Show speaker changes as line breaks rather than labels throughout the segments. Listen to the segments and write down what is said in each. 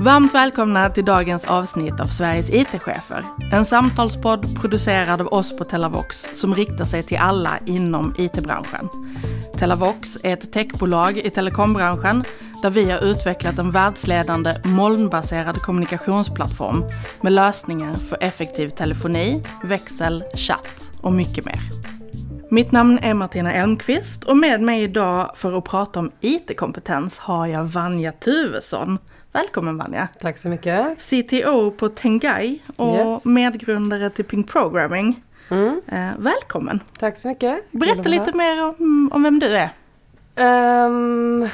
Varmt välkomna till dagens avsnitt av Sveriges IT-chefer. En samtalspodd producerad av oss på Telavox som riktar sig till alla inom IT-branschen. Telavox är ett techbolag i telekombranschen där vi har utvecklat en världsledande molnbaserad kommunikationsplattform med lösningar för effektiv telefoni, växel, chatt och mycket mer. Mitt namn är Martina Elmqvist och med mig idag för att prata om IT-kompetens har jag Vanja Tuvesson. Välkommen Vanja!
Tack så mycket!
CTO på Tengai och yes. medgrundare till Ping Programming. Mm. Eh, välkommen!
Tack så mycket!
Berätta lite mer om, om, vem du är.
Um,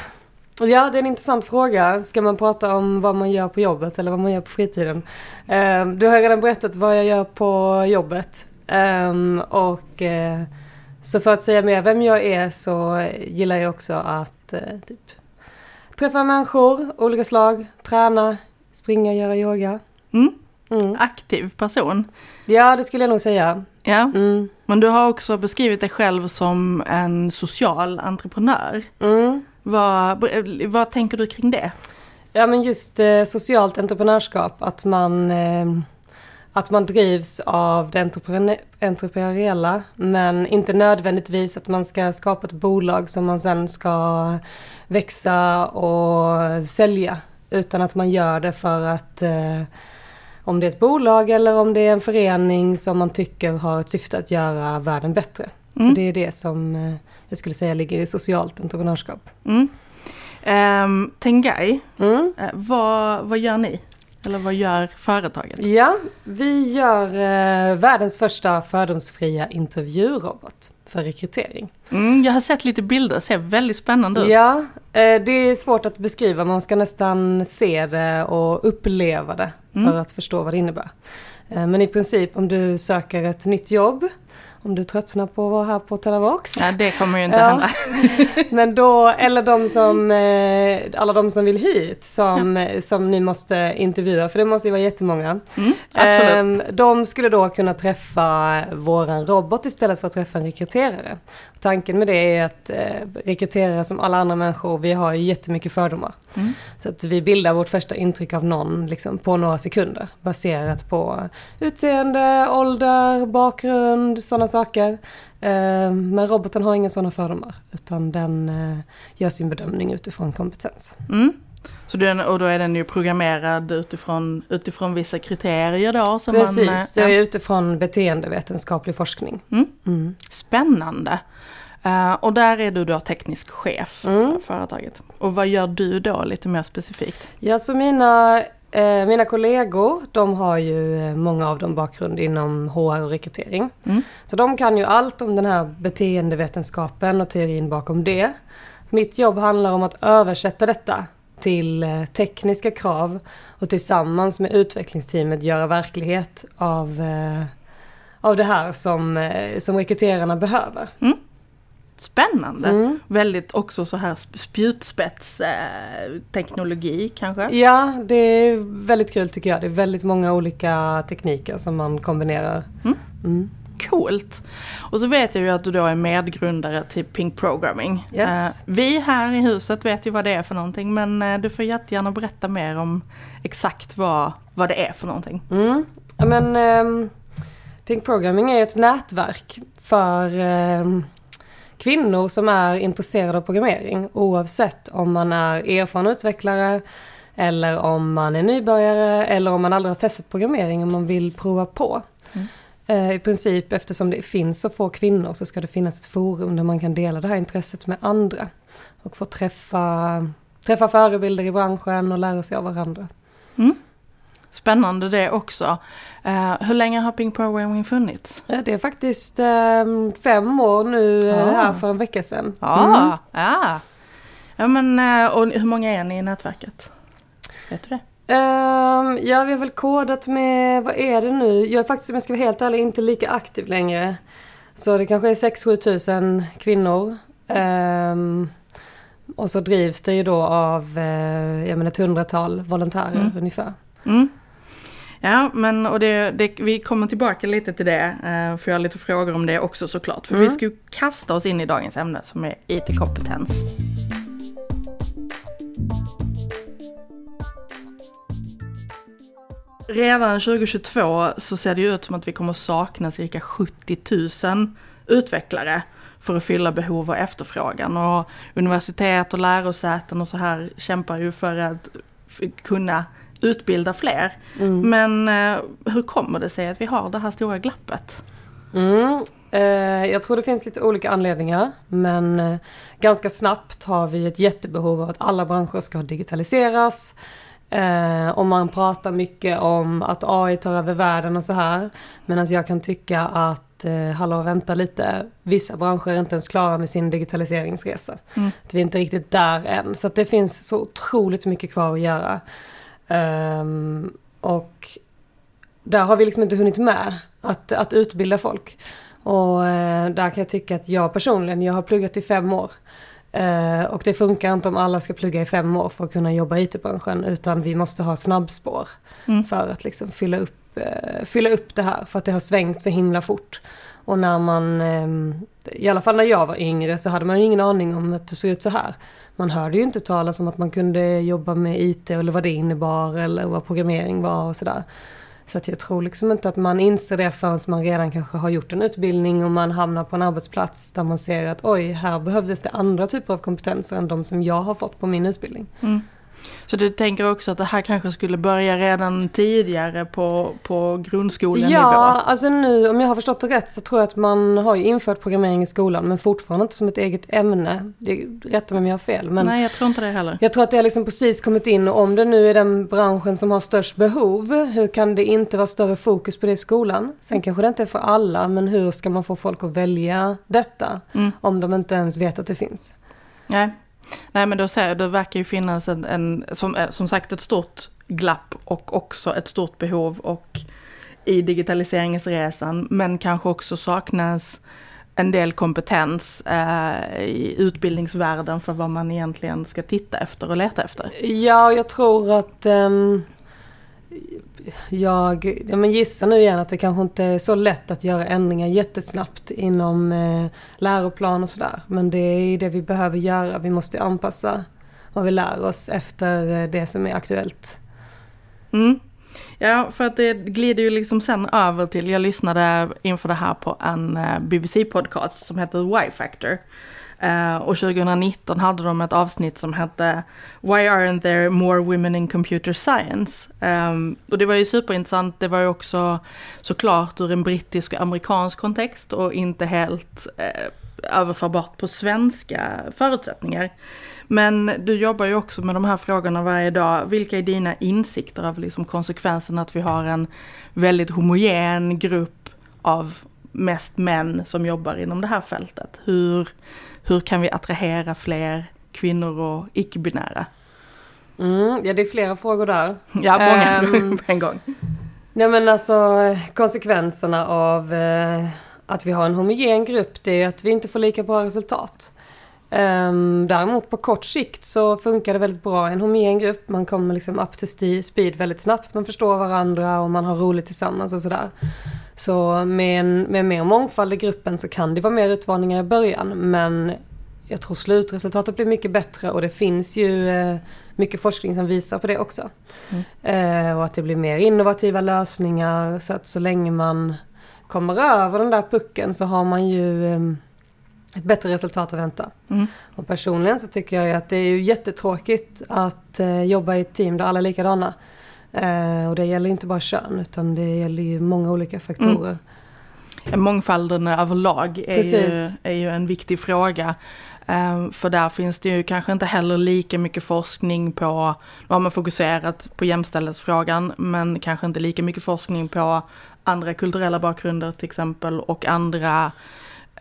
ja, det är en intressant fråga. Ska man prata om vad man gör på jobbet eller vad man gör på fritiden? Um, du har redan berättat vad jag gör på jobbet. Um, och uh, så för att säga mer vem jag är så gillar jag också att uh, typ Träffa människor, olika slag, träna, springa, göra yoga.
Mm. Mm. Aktiv person.
Ja, det skulle jag nog säga.
Ja, mm. men du har också beskrivit dig själv som en social entreprenör. Mm. Vad, vad tänker du kring det?
Ja, men just eh, socialt entreprenörskap, att man eh, att man drivs av det entreprenöriella men inte nödvändigtvis att man ska skapa ett bolag som man sen ska växa och sälja utan att man gör det för att eh, om det är ett bolag eller om det är en förening som man tycker har ett syfte att göra världen bättre. Mm. För det är det som eh, jag skulle säga ligger i socialt entreprenörskap.
Mm. Um, Tengai, mm. Uh, vad, vad gör ni? Eller vad gör företaget?
Ja, vi gör eh, världens första fördomsfria intervjurobot för rekrytering.
Mm, jag har sett lite bilder, ser väldigt spännande ut.
Ja, eh, det är svårt att beskriva, man ska nästan se det och uppleva det för mm. att förstå vad det innebär. Eh, men i princip om du söker ett nytt jobb om du tröttnar på att vara här på Telavox.
Ja, det kommer ju inte ja. hända.
Men då, eller de som, eh, alla de som vill hit som, ja. som ni måste intervjua, för det måste ju vara jättemånga. Mm, absolut. Ehm, de skulle då kunna träffa våran robot istället för att träffa en rekryterare. Tanken med det är att eh, rekryterare som alla andra människor, vi har ju jättemycket fördomar. Mm. Så att vi bildar vårt första intryck av någon liksom, på några sekunder baserat på utseende, ålder, bakgrund, sådana saker. Eh, men roboten har inga sådana fördomar utan den eh, gör sin bedömning utifrån kompetens.
Mm. Så den, och då är den ju programmerad utifrån, utifrån vissa kriterier då?
Som Precis, man, det är utifrån beteendevetenskaplig forskning.
Mm. Mm. Spännande. Uh, och där är du då teknisk chef mm. för företaget. Och vad gör du då lite mer specifikt?
Ja, så mina, eh, mina kollegor, de har ju eh, många av dem bakgrund inom HR och rekrytering. Mm. Så de kan ju allt om den här beteendevetenskapen och teorin bakom det. Mitt jobb handlar om att översätta detta till eh, tekniska krav och tillsammans med utvecklingsteamet göra verklighet av, eh, av det här som, eh, som rekryterarna behöver. Mm.
Spännande! Mm. Väldigt också så här spjutspetsteknologi kanske?
Ja, det är väldigt kul tycker jag. Det är väldigt många olika tekniker som man kombinerar. Mm.
Coolt! Och så vet jag ju att du då är medgrundare till Pink Programming.
Yes. Uh,
vi här i huset vet ju vad det är för någonting men uh, du får jättegärna berätta mer om exakt vad, vad det är för någonting.
Mm. Ja, men, um, Pink Programming är ett nätverk för um, kvinnor som är intresserade av programmering oavsett om man är erfaren utvecklare eller om man är nybörjare eller om man aldrig har testat programmering och man vill prova på. Mm. Eh, I princip eftersom det finns så få kvinnor så ska det finnas ett forum där man kan dela det här intresset med andra och få träffa, träffa förebilder i branschen och lära sig av varandra. Mm.
Spännande det också. Uh, hur länge har Ping Programming funnits?
Ja, det är faktiskt um, fem år nu ah. här för en vecka sedan.
Ja, mm. ja. ja men, uh, och hur många är ni i nätverket? Vet du det?
Um, ja, vi har väl kodat med, vad är det nu? Jag är faktiskt, om jag ska vara helt ärlig, inte lika aktiv längre. Så det kanske är 6-7 tusen kvinnor. Um, och så drivs det ju då av, uh, jag menar ett hundratal volontärer mm. ungefär. Mm.
Ja, men och det, det, vi kommer tillbaka lite till det, eh, för jag har lite frågor om det också såklart. För mm. vi ska ju kasta oss in i dagens ämne som är IT-kompetens. Redan 2022 så ser det ut som att vi kommer sakna cirka 70 000 utvecklare för att fylla behov och efterfrågan. Och universitet och lärosäten och så här kämpar ju för att kunna utbilda fler. Mm. Men eh, hur kommer det sig att vi har det här stora glappet?
Mm. Eh, jag tror det finns lite olika anledningar, men eh, ganska snabbt har vi ett jättebehov av att alla branscher ska digitaliseras. Eh, och man pratar mycket om att AI tar över världen och så här. Medan jag kan tycka att, eh, hallå vänta lite, vissa branscher är inte ens klara med sin digitaliseringsresa. Mm. Att vi är inte riktigt där än. Så det finns så otroligt mycket kvar att göra. Um, och där har vi liksom inte hunnit med att, att utbilda folk. Och uh, där kan jag tycka att jag personligen, jag har pluggat i fem år. Uh, och det funkar inte om alla ska plugga i fem år för att kunna jobba i IT-branschen. Utan vi måste ha snabbspår mm. för att liksom fylla, upp, uh, fylla upp det här. För att det har svängt så himla fort. Och när man, um, i alla fall när jag var yngre så hade man ju ingen aning om att det såg ut så här man hörde ju inte talas om att man kunde jobba med IT eller vad det innebar eller vad programmering var och sådär. Så att jag tror liksom inte att man inser det förrän man redan kanske har gjort en utbildning och man hamnar på en arbetsplats där man ser att oj, här behövdes det andra typer av kompetenser än de som jag har fått på min utbildning. Mm.
Så du tänker också att det här kanske skulle börja redan tidigare på, på grundskolenivå?
Ja, alltså nu om jag har förstått det rätt så tror jag att man har ju infört programmering i skolan men fortfarande inte som ett eget ämne. Det rätta mig om jag har fel. Men
Nej, jag tror inte det heller.
Jag tror att det har liksom precis kommit in och om det nu är den branschen som har störst behov, hur kan det inte vara större fokus på det i skolan? Sen kanske det inte är för alla, men hur ska man få folk att välja detta? Mm. Om de inte ens vet att det finns.
Nej, Nej men då säger jag, det verkar ju finnas en, en som, eh, som sagt ett stort glapp och också ett stort behov och i digitaliseringsresan men kanske också saknas en del kompetens eh, i utbildningsvärlden för vad man egentligen ska titta efter och leta efter.
Ja, jag tror att um, jag ja, men gissar nu igen att det kanske inte är så lätt att göra ändringar jättesnabbt inom eh, läroplan och sådär. Men det är det vi behöver göra. Vi måste anpassa vad vi lär oss efter eh, det som är aktuellt.
Mm. Ja, för att det glider ju liksom sen över till, jag lyssnade inför det här på en eh, BBC-podcast som heter Y-Factor. Uh, och 2019 hade de ett avsnitt som hette Why aren't there more women in computer science? Um, och det var ju superintressant, det var ju också såklart ur en brittisk och amerikansk kontext och inte helt uh, överförbart på svenska förutsättningar. Men du jobbar ju också med de här frågorna varje dag. Vilka är dina insikter av liksom konsekvensen att vi har en väldigt homogen grupp av mest män som jobbar inom det här fältet? Hur, hur kan vi attrahera fler kvinnor och icke-binära?
Mm, ja, det är flera frågor där.
Ja, många um, frågor på en gång.
Nej men alltså konsekvenserna av eh, att vi har en homogen grupp det är att vi inte får lika bra resultat. Um, däremot på kort sikt så funkar det väldigt bra i en homogen grupp. Man kommer liksom up to speed väldigt snabbt. Man förstår varandra och man har roligt tillsammans och sådär. Så med, en, med mer mångfald i gruppen så kan det vara mer utmaningar i början. Men jag tror slutresultatet blir mycket bättre och det finns ju eh, mycket forskning som visar på det också. Mm. Eh, och att det blir mer innovativa lösningar. Så att så länge man kommer över den där pucken så har man ju eh, ett bättre resultat att vänta. Mm. Och personligen så tycker jag att det är ju jättetråkigt att eh, jobba i ett team där alla är likadana. Eh, och det gäller inte bara kön utan det gäller ju många olika faktorer.
Mm. Mångfalden överlag är ju, är ju en viktig fråga. Um, för där finns det ju kanske inte heller lika mycket forskning på, nu har man fokuserat på jämställdhetsfrågan, men kanske inte lika mycket forskning på andra kulturella bakgrunder till exempel och andra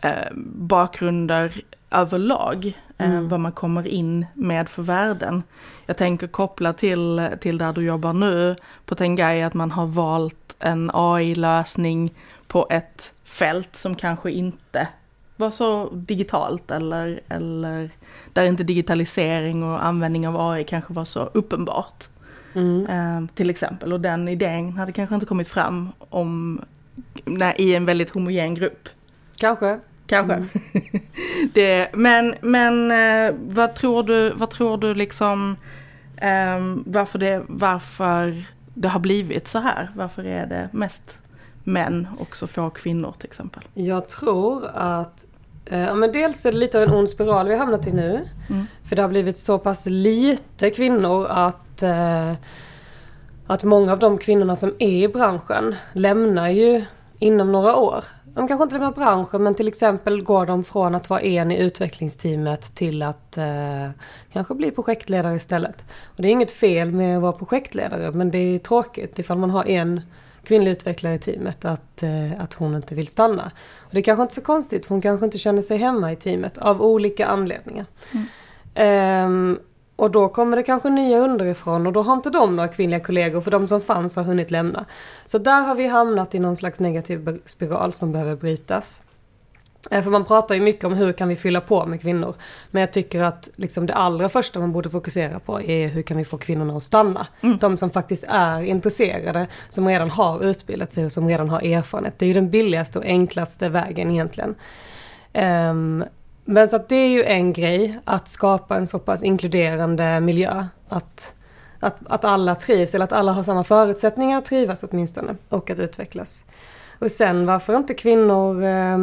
uh, bakgrunder överlag. Eh, mm. vad man kommer in med för värden. Jag tänker koppla till, till där du jobbar nu på Tengai att man har valt en AI-lösning på ett fält som kanske inte var så digitalt eller, eller där inte digitalisering och användning av AI kanske var så uppenbart. Mm. Eh, till exempel. Och den idén hade kanske inte kommit fram om, när, i en väldigt homogen grupp.
Kanske.
Kanske. Mm. det, men men eh, vad tror du, vad tror du liksom, eh, varför, det, varför det har blivit så här? Varför är det mest män och så få kvinnor till exempel?
Jag tror att eh, Ja, men dels är det lite av en ond spiral vi har hamnat i nu. Mm. För det har blivit så pass lite kvinnor att, eh, att många av de kvinnorna som är i branschen lämnar ju inom några år de kanske inte lämnar branschen men till exempel går de från att vara en i utvecklingsteamet till att eh, kanske bli projektledare istället. Och det är inget fel med att vara projektledare men det är tråkigt ifall man har en kvinnlig utvecklare i teamet att, eh, att hon inte vill stanna. Och det är kanske inte så konstigt för hon kanske inte känner sig hemma i teamet av olika anledningar. Mm. Um, och då kommer det kanske nya underifrån och då har inte de några kvinnliga kollegor för de som fanns har hunnit lämna. Så där har vi hamnat i någon slags negativ spiral som behöver brytas. Eh, för man pratar ju mycket om hur kan vi fylla på med kvinnor. Men jag tycker att liksom det allra första man borde fokusera på är hur kan vi få kvinnorna att stanna. Mm. De som faktiskt är intresserade, som redan har utbildat sig och som redan har erfarenhet. Det är ju den billigaste och enklaste vägen egentligen. Um, men så att det är ju en grej, att skapa en så pass inkluderande miljö. Att, att, att alla trivs, eller att alla har samma förutsättningar att trivas åtminstone, och att utvecklas. Och sen varför inte kvinnor eh,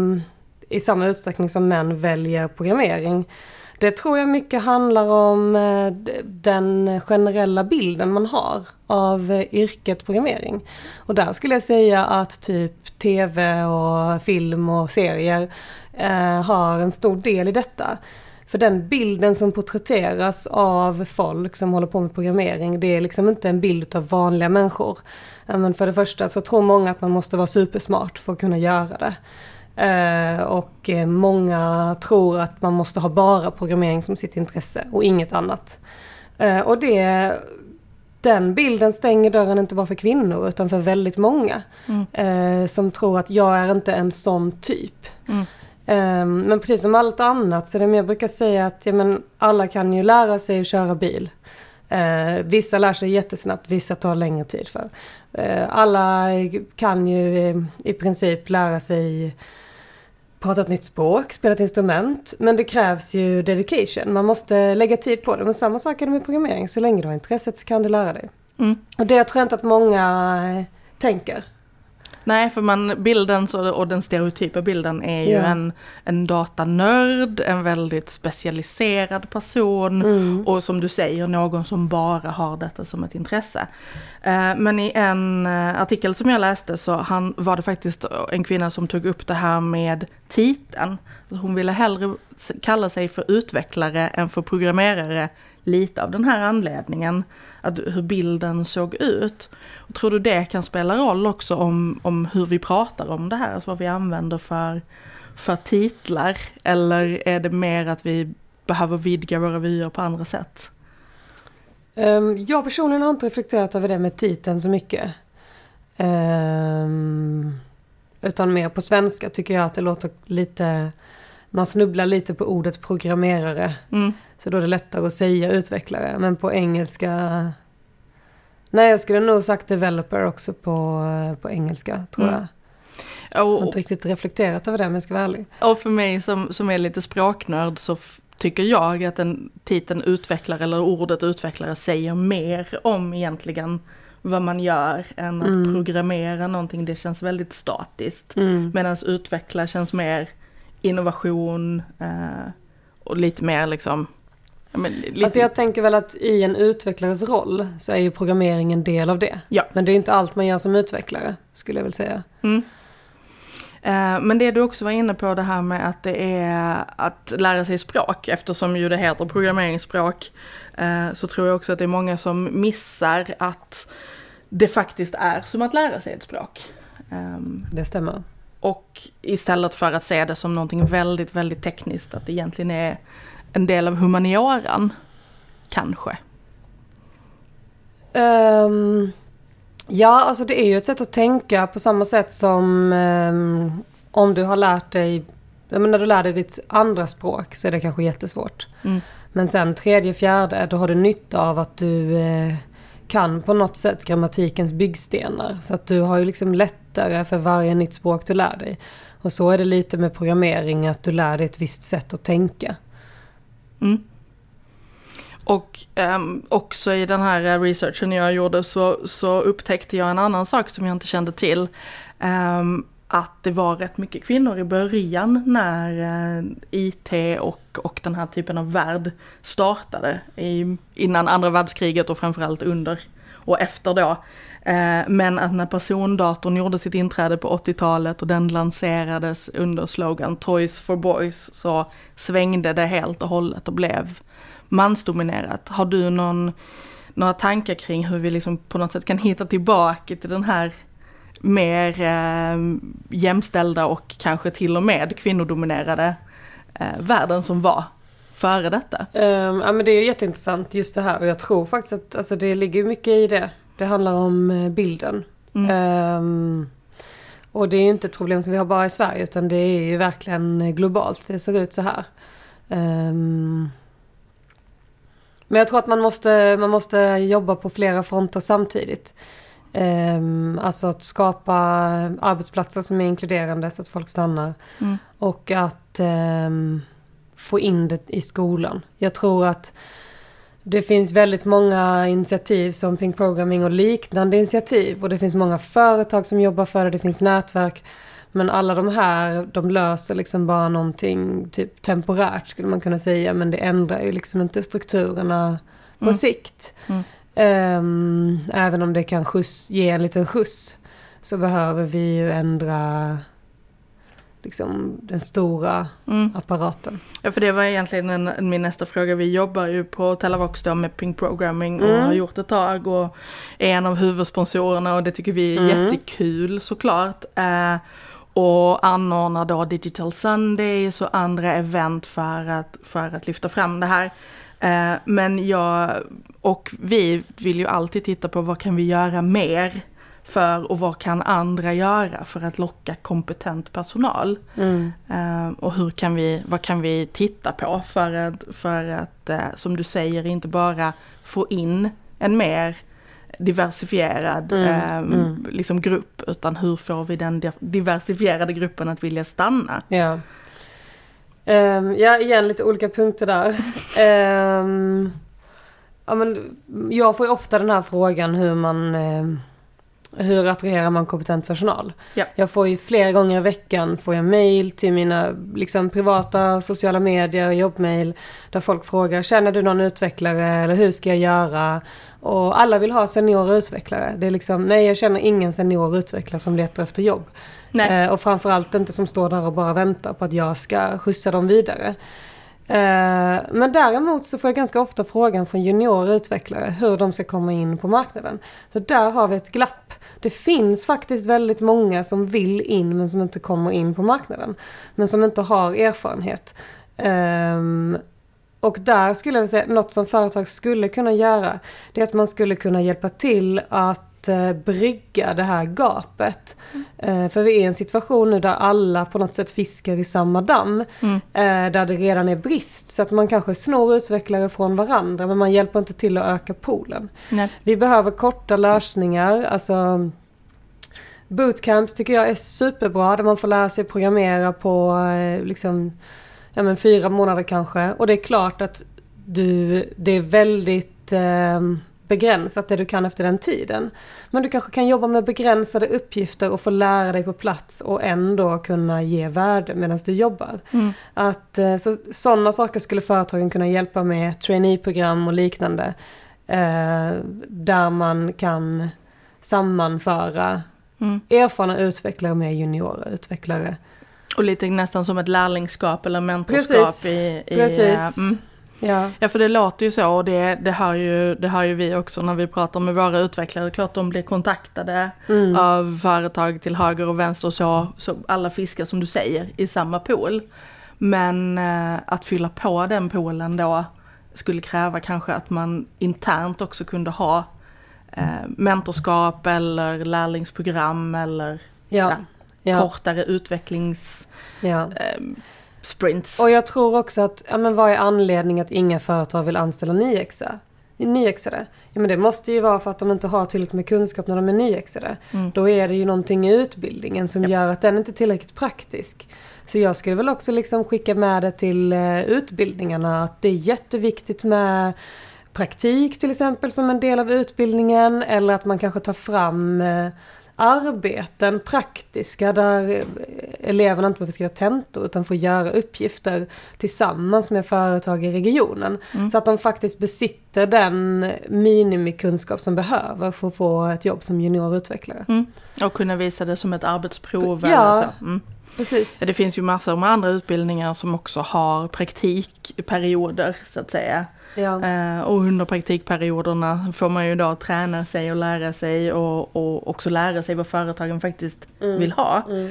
i samma utsträckning som män väljer programmering. Det tror jag mycket handlar om eh, den generella bilden man har av eh, yrket programmering. Och där skulle jag säga att typ TV och film och serier eh, har en stor del i detta. För den bilden som porträtteras av folk som håller på med programmering, det är liksom inte en bild av vanliga människor. Men för det första så tror många att man måste vara supersmart för att kunna göra det. Eh, och många tror att man måste ha bara programmering som sitt intresse och inget annat. Eh, och det, den bilden stänger dörren inte bara för kvinnor utan för väldigt många. Mm. Eh, som tror att jag är inte en sån typ. Mm. Um, men precis som allt annat så är det mer, jag brukar säga att ja, men alla kan ju lära sig att köra bil. Uh, vissa lär sig jättesnabbt, vissa tar längre tid för. Uh, alla kan ju i, i princip lära sig prata ett nytt språk, spela ett instrument. Men det krävs ju dedication. Man måste lägga tid på det. Men samma sak är det med programmering. Så länge du har intresset så kan du lära dig. Mm. Och det tror jag inte att många tänker.
Nej, för man, bilden så, och den stereotypa bilden är ju yeah. en, en datanörd, en väldigt specialiserad person mm. och som du säger någon som bara har detta som ett intresse. Eh, men i en eh, artikel som jag läste så han, var det faktiskt en kvinna som tog upp det här med titeln. Hon ville hellre kalla sig för utvecklare än för programmerare lite av den här anledningen att, hur bilden såg ut. Och tror du det kan spela roll också om, om hur vi pratar om det här, alltså vad vi använder för, för titlar? Eller är det mer att vi behöver vidga våra vyer på andra sätt?
Um, jag personligen har inte reflekterat över det med titeln så mycket. Um, utan mer på svenska tycker jag att det låter lite... Man snubblar lite på ordet programmerare. Mm. Så då är det lättare att säga utvecklare. Men på engelska... Nej, jag skulle nog sagt developer också på, på engelska, tror mm. jag. Jag har inte riktigt reflekterat över det om jag ska vara ärlig.
Och för mig som, som är lite språknörd så tycker jag att den titeln utvecklare eller ordet utvecklare säger mer om egentligen vad man gör än att mm. programmera någonting. Det känns väldigt statiskt. Mm. Medan utveckla känns mer innovation eh, och lite mer liksom
men, lite... Alltså jag tänker väl att i en utvecklares roll så är ju programmering en del av det. Ja. Men det är inte allt man gör som utvecklare, skulle jag väl säga. Mm.
Eh, men det du också var inne på det här med att det är att lära sig språk, eftersom ju det heter programmeringsspråk, eh, så tror jag också att det är många som missar att det faktiskt är som att lära sig ett språk.
Ehm, det stämmer.
Och istället för att se det som någonting väldigt, väldigt tekniskt, att det egentligen är en del av humanioran? Kanske?
Um, ja, alltså det är ju ett sätt att tänka på samma sätt som um, om du har lärt dig, när du lär dig ditt andra språk så är det kanske jättesvårt. Mm. Men sen tredje, fjärde, då har du nytta av att du uh, kan på något sätt grammatikens byggstenar. Så att du har ju liksom lättare för varje nytt språk du lär dig. Och så är det lite med programmering, att du lär dig ett visst sätt att tänka.
Mm. Och um, också i den här eh, researchen jag gjorde så, så upptäckte jag en annan sak som jag inte kände till. Um, att det var rätt mycket kvinnor i början när eh, uh, IT och, och den här typen av värld startade. I, innan andra världskriget och framförallt under och efter då. Eh, men att när persondatorn gjorde sitt inträde på 80-talet och den lanserades under slogan Toys for Boys så svängde det helt och hållet och blev mansdominerat. Har du någon, några tankar kring hur vi liksom på något sätt kan hitta tillbaka till den här mer eh, jämställda och kanske till och med kvinnodominerade eh, världen som var före detta?
Um, ja men det är jätteintressant just det här och jag tror faktiskt att alltså, det ligger mycket i det. Det handlar om eh, bilden. Mm. Um, och det är inte ett problem som vi har bara i Sverige utan det är ju verkligen globalt. Det ser ut så här. Um, men jag tror att man måste, man måste jobba på flera fronter samtidigt. Um, alltså att skapa arbetsplatser som är inkluderande så att folk stannar. Mm. Och att um, få in det i skolan. Jag tror att det finns väldigt många initiativ som Pink Programming och liknande initiativ. Och det finns många företag som jobbar för det, det finns nätverk. Men alla de här, de löser liksom bara någonting typ temporärt skulle man kunna säga. Men det ändrar ju liksom inte strukturerna på mm. sikt. Mm. Um, även om det kan skjuts, ge en liten skjuts så behöver vi ju ändra liksom den stora mm. apparaten.
Ja, för det var egentligen en, min nästa fråga. Vi jobbar ju på Telavox då med Pink Programming och mm. har gjort ett tag och är en av huvudsponsorerna och det tycker vi är mm. jättekul såklart. Uh, och anordnar då Digital Sundays och andra event för att, för att lyfta fram det här. Eh, men jag och vi vill ju alltid titta på vad kan vi göra mer för och vad kan andra göra för att locka kompetent personal? Mm. Eh, och hur kan vi, vad kan vi titta på för att, för att eh, som du säger, inte bara få in en mer diversifierad mm, eh, mm. Liksom grupp, utan hur får vi den diversifierade gruppen att vilja stanna?
Ja, um, ja igen lite olika punkter där. um, ja, men jag får ju ofta den här frågan hur man um, hur attraherar man kompetent personal? Ja. Jag får ju flera gånger i veckan får jag mail till mina liksom, privata sociala medier, jobbmail, där folk frågar känner du någon utvecklare eller hur ska jag göra? Och alla vill ha seniora utvecklare. Det är liksom, nej jag känner ingen senior utvecklare som letar efter jobb. Eh, och framförallt inte som står där och bara väntar på att jag ska skjutsa dem vidare. Eh, men däremot så får jag ganska ofta frågan från juniora utvecklare hur de ska komma in på marknaden. Så där har vi ett glapp. Det finns faktiskt väldigt många som vill in men som inte kommer in på marknaden. Men som inte har erfarenhet. Ehm, och där skulle jag säga, något som företag skulle kunna göra, det är att man skulle kunna hjälpa till att eh, brygga det här gapet. Mm. för vi är i en situation nu där alla på något sätt fiskar i samma damm. Mm. Eh, där det redan är brist. Så att man kanske snor utvecklare från varandra men man hjälper inte till att öka poolen. Nej. Vi behöver korta lösningar. Alltså, bootcamps tycker jag är superbra där man får lära sig programmera på liksom, ja, men fyra månader kanske. Och det är klart att du, det är väldigt eh, begränsat det du kan efter den tiden. Men du kanske kan jobba med begränsade uppgifter och få lära dig på plats och ändå kunna ge värde medan du jobbar. Mm. Att, eh, så, sådana saker skulle företagen kunna hjälpa med, traineeprogram och liknande. Eh, där man kan sammanföra mm. erfarna utvecklare med juniora utvecklare.
Och lite nästan som ett lärlingskap eller mentorskap Precis. i... i
Precis. Mm.
Ja. ja, för det låter ju så och det, det, hör ju, det hör ju vi också när vi pratar med våra utvecklare. Klart de blir kontaktade mm. av företag till höger och vänster och så, så alla fiskar som du säger i samma pool. Men eh, att fylla på den poolen då skulle kräva kanske att man internt också kunde ha eh, mentorskap eller lärlingsprogram eller
ja. Ja,
kortare utvecklings... Eh, sprints.
Och jag tror också att, ja men vad är anledningen att inga företag vill anställa nyexa? nyexade. Ja, men det måste ju vara för att de inte har tillräckligt med kunskap när de är nyexade. Mm. Då är det ju någonting i utbildningen som yep. gör att den inte är tillräckligt praktisk. Så jag skulle väl också liksom skicka med det till uh, utbildningarna att det är jätteviktigt med praktik till exempel som en del av utbildningen eller att man kanske tar fram uh, arbeten, praktiska, där eleverna inte behöver skriva tentor utan får göra uppgifter tillsammans med företag i regionen. Mm. Så att de faktiskt besitter den minimikunskap som behöver för att få ett jobb som juniorutvecklare.
Mm. Och kunna visa det som ett arbetsprov. Ja, eller så. Mm.
Precis.
Det finns ju massor med andra utbildningar som också har praktikperioder så att säga. Ja. Eh, och under praktikperioderna får man ju då träna sig och lära sig och, och också lära sig vad företagen faktiskt mm. vill ha. Mm.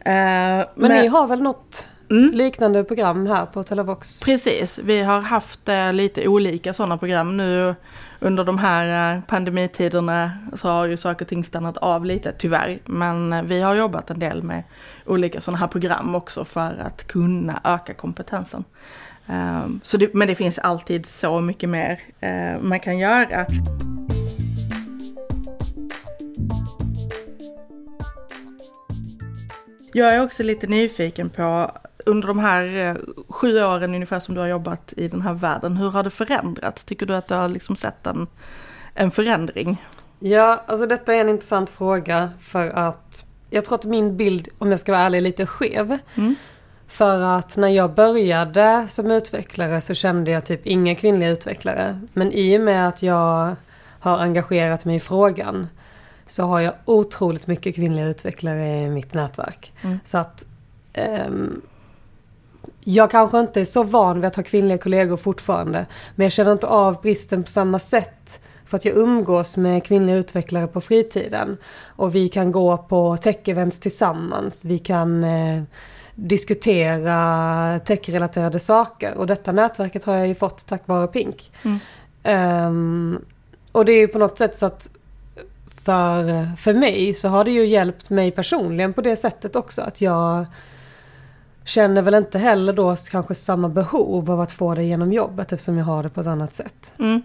Eh, men, men, ni har väl något mm. liknande program här på Telavox?
Precis, vi har haft eh, lite olika sådana program nu under de här eh, pandemitiderna så har ju saker och ting stannat av lite tyvärr. Men eh, vi har jobbat en del med olika sådana här program också för att kunna öka kompetensen. Ehm, så det, men det finns alltid så mycket mer eh, man kan göra. Jag är också lite nyfiken på, under de här eh, sju åren ungefär som du har jobbat i den här världen, hur har det förändrats? Tycker du att du har liksom sett en, en förändring?
Ja, alltså detta är en intressant fråga för att jag tror att min bild, om jag ska vara ärlig, är lite skev. Mm. För att när jag började som utvecklare så kände jag typ inga kvinnliga utvecklare. Men i och med att jag har engagerat mig i frågan så har jag otroligt mycket kvinnliga utvecklare i mitt nätverk. Mm. Så att um, jag kanske inte är så van vid att ha kvinnliga kollegor fortfarande. Men jag känner inte av bristen på samma sätt. För att jag umgås med kvinnliga utvecklare på fritiden. Och vi kan gå på tech-events tillsammans. Vi kan eh, diskutera techrelaterade saker. Och detta nätverket har jag ju fått tack vare Pink. Mm. Um, och det är ju på något sätt så att för, för mig så har det ju hjälpt mig personligen på det sättet också. Att jag känner väl inte heller då kanske samma behov av att få det genom jobbet eftersom jag har det på ett annat sätt.
Mm.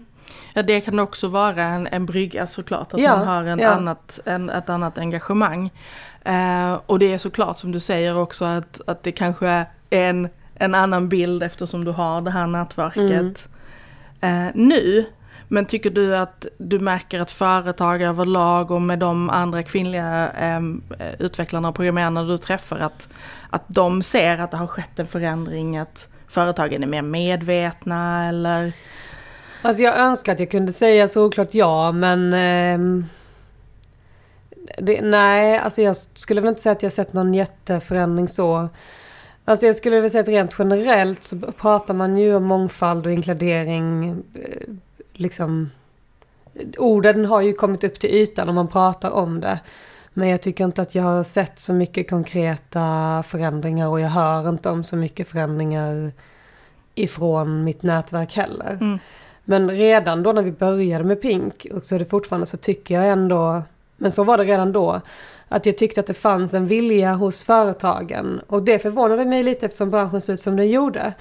Ja, det kan också vara en, en brygga såklart, att ja, man har en ja. annat, en, ett annat engagemang. Eh, och det är såklart som du säger också att, att det kanske är en, en annan bild eftersom du har det här nätverket mm. eh, nu. Men tycker du att du märker att företag överlag och med de andra kvinnliga eh, utvecklarna och programmerarna du träffar att, att de ser att det har skett en förändring, att företagen är mer medvetna eller?
Alltså jag önskar att jag kunde säga såklart ja men eh det, nej, alltså jag skulle väl inte säga att jag sett någon jätteförändring så. Alltså jag skulle väl säga att rent generellt så pratar man ju om mångfald och inkludering. Eh, liksom, orden har ju kommit upp till ytan och man pratar om det. Men jag tycker inte att jag har sett så mycket konkreta förändringar och jag hör inte om så mycket förändringar ifrån mitt nätverk heller. Mm. Men redan då när vi började med Pink, och så är det fortfarande, så tycker jag ändå men så var det redan då. Att jag tyckte att det fanns en vilja hos företagen. Och det förvånade mig lite eftersom branschen såg ut som den gjorde.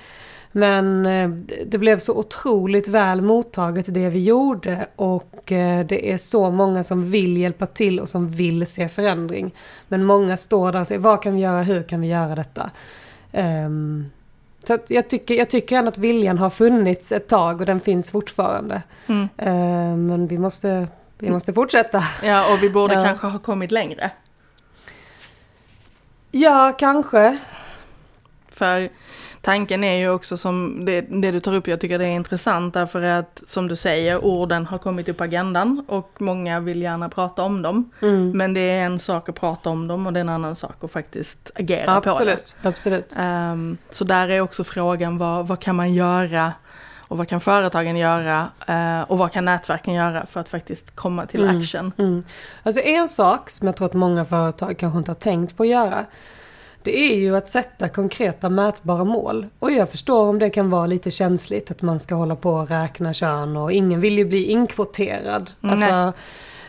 Men eh, det blev så otroligt väl mottaget det vi gjorde och eh, det är så många som vill hjälpa till och som vill se förändring. Men många står där och säger vad kan vi göra, hur kan vi göra detta? Um, så jag, tycker, jag tycker ändå att viljan har funnits ett tag och den finns fortfarande. Mm. Uh, men vi måste vi måste fortsätta.
Ja, och vi borde ja. kanske ha kommit längre.
Ja, kanske.
För tanken är ju också som det, det, du tar upp, jag tycker det är intressant därför att som du säger, orden har kommit upp på agendan och många vill gärna prata om dem. Mm. Men det är en sak att prata om dem och det är en annan sak att faktiskt agera
absolut,
på
det. Absolut.
Um, så där är också frågan, vad, vad kan man göra och vad kan företagen göra eh, och vad kan nätverken göra för att faktiskt komma till mm, action?
Mm. Alltså en sak som jag tror att många företag kanske inte har tänkt på att göra det är ju att sätta konkreta mätbara mål. Och jag förstår om det kan vara lite känsligt att man ska hålla på och räkna kön och ingen vill ju bli inkvoterad. Alltså,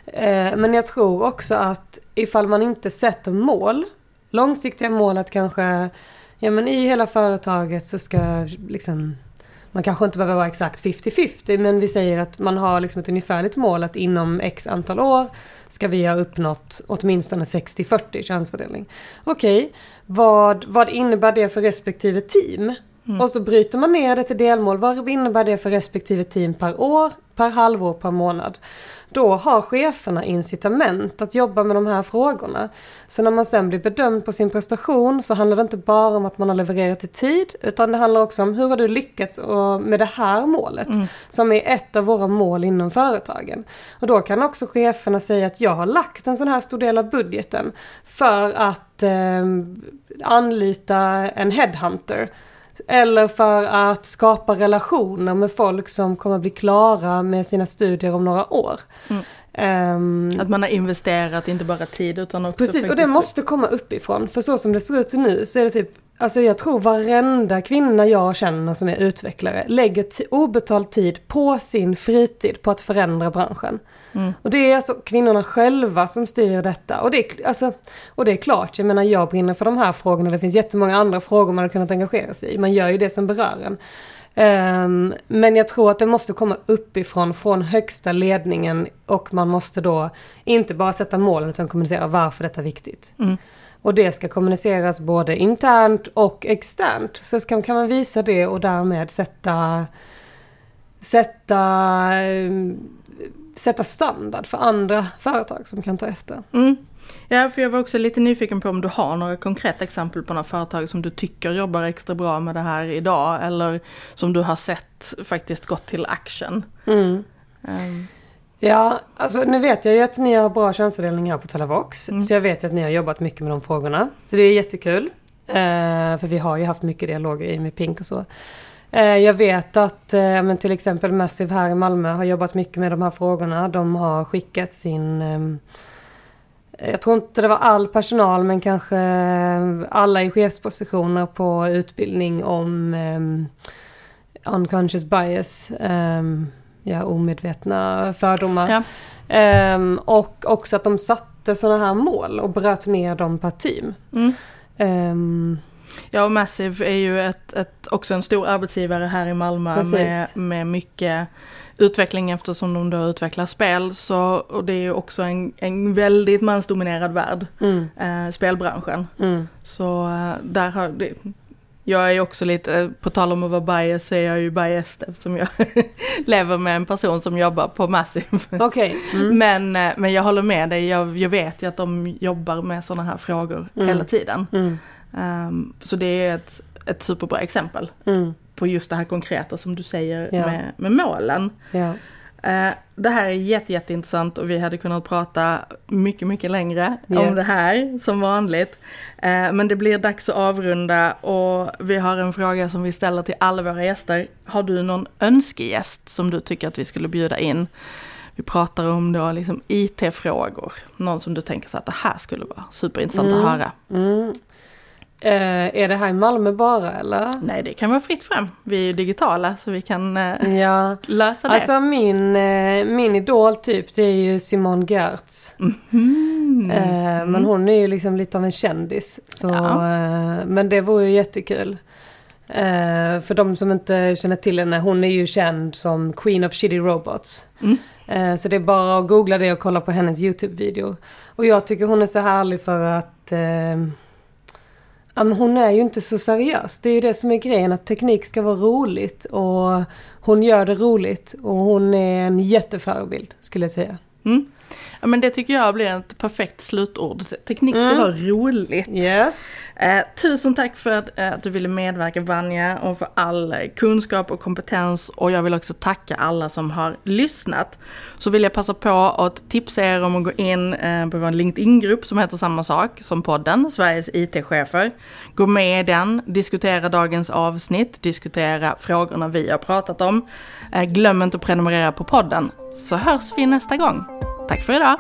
eh, men jag tror också att ifall man inte sätter mål, långsiktiga mål att kanske, ja men i hela företaget så ska liksom man kanske inte behöver vara exakt 50-50 men vi säger att man har liksom ett ungefärligt mål att inom x antal år ska vi ha uppnått åtminstone 60-40 könsfördelning. Okej, okay, vad, vad innebär det för respektive team? Mm. Och så bryter man ner det till delmål. Vad innebär det för respektive team per år, per halvår, per månad? Då har cheferna incitament att jobba med de här frågorna. Så när man sen blir bedömd på sin prestation så handlar det inte bara om att man har levererat i tid, utan det handlar också om hur har du lyckats med det här målet, mm. som är ett av våra mål inom företagen. Och då kan också cheferna säga att jag har lagt en sån här stor del av budgeten för att eh, anlita en headhunter eller för att skapa relationer med folk som kommer bli klara med sina studier om några år. Mm.
Um, att man har investerat inte bara tid utan också...
Precis, och det måste komma uppifrån. För så som det ser ut nu så är det typ Alltså jag tror varenda kvinna jag känner som är utvecklare lägger obetald tid på sin fritid på att förändra branschen. Mm. Och det är alltså kvinnorna själva som styr detta. Och det, är, alltså, och det är klart, jag menar jag brinner för de här frågorna. Det finns jättemånga andra frågor man har kunnat engagera sig i. Man gör ju det som berör en. Um, men jag tror att det måste komma uppifrån, från högsta ledningen. Och man måste då inte bara sätta målen utan kommunicera varför detta är viktigt. Mm. Och det ska kommuniceras både internt och externt. Så kan, kan man visa det och därmed sätta, sätta, sätta standard för andra företag som kan ta efter.
Mm. Ja, för jag var också lite nyfiken på om du har några konkreta exempel på några företag som du tycker jobbar extra bra med det här idag eller som du har sett faktiskt gått till action. Mm.
Um. Ja, alltså nu vet jag ju att ni har bra könsfördelning här på Telavox. Mm. Så jag vet ju att ni har jobbat mycket med de frågorna. Så det är jättekul. Eh, för vi har ju haft mycket dialoger i med Pink och så. Eh, jag vet att eh, men till exempel Massive här i Malmö har jobbat mycket med de här frågorna. De har skickat sin... Eh, jag tror inte det var all personal men kanske alla i chefspositioner på utbildning om unconscious bias. Ja, omedvetna fördomar. Ja. Um, och också att de satte sådana här mål och bröt ner dem per team. Mm. Um,
ja, och Massive är ju ett, ett, också en stor arbetsgivare här i Malmö med, med mycket utveckling eftersom de då utvecklar spel. Så, och det är ju också en, en väldigt mansdominerad värld, mm. eh, spelbranschen. Mm. Så eh, där har, det, jag är också lite, på tal om att vara bias så är jag ju biased eftersom jag lever med en person som jobbar på Massive.
Okay.
Mm. Men, eh, men jag håller med dig, jag, jag vet ju att de jobbar med sådana här frågor mm. hela tiden. Mm. Um, så det är ett, ett superbra exempel mm. på just det här konkreta som du säger ja. med, med målen. Ja. Uh, det här är jätte, jätteintressant och vi hade kunnat prata mycket, mycket längre yes. om det här som vanligt. Uh, men det blir dags att avrunda och vi har en fråga som vi ställer till alla våra gäster. Har du någon önskegäst som du tycker att vi skulle bjuda in? Vi pratar om då liksom IT-frågor. Någon som du tänker så att det här skulle vara superintressant mm. att höra. Mm.
Eh, är det här i Malmö bara eller?
Nej, det kan vara fritt fram. Vi är ju digitala så vi kan eh, ja. lösa det.
Alltså min, eh, min idol typ, det är ju Simone Gertz. Mm. Eh, men hon är ju liksom lite av en kändis. Så, ja. Eh, men det vore ju jättekul. Eh, för de som inte känner till henne, hon är ju känd som Queen of Shitty Robots. Mm. så det är bara att googla det och kolla på hennes YouTube-video. Och jag tycker hon är så härlig för att Ja, men hon är ju inte så seriös. Det är ju det som är grejen, att teknik ska vara roligt. Och hon gör det roligt. Och hon är en jätteförebild, skulle jag säga.
Mm. Ja men det tycker jag blir ett perfekt slutord. Teknik ska mm. vara roligt.
Yes.
Eh, tusen tack för att, eh, att, du ville medverka Vanja och för all kunskap och kompetens och jag vill också tacka alla som har lyssnat. Så vill jag passa på att tipsa er om att gå in eh, på vår LinkedIn-grupp som heter samma sak som podden, Sveriges IT-chefer. Gå med i den, diskutera dagens avsnitt, diskutera frågorna vi har pratat om. Eh, glöm inte att prenumerera på podden så hörs vi nästa gång. Tack för idag!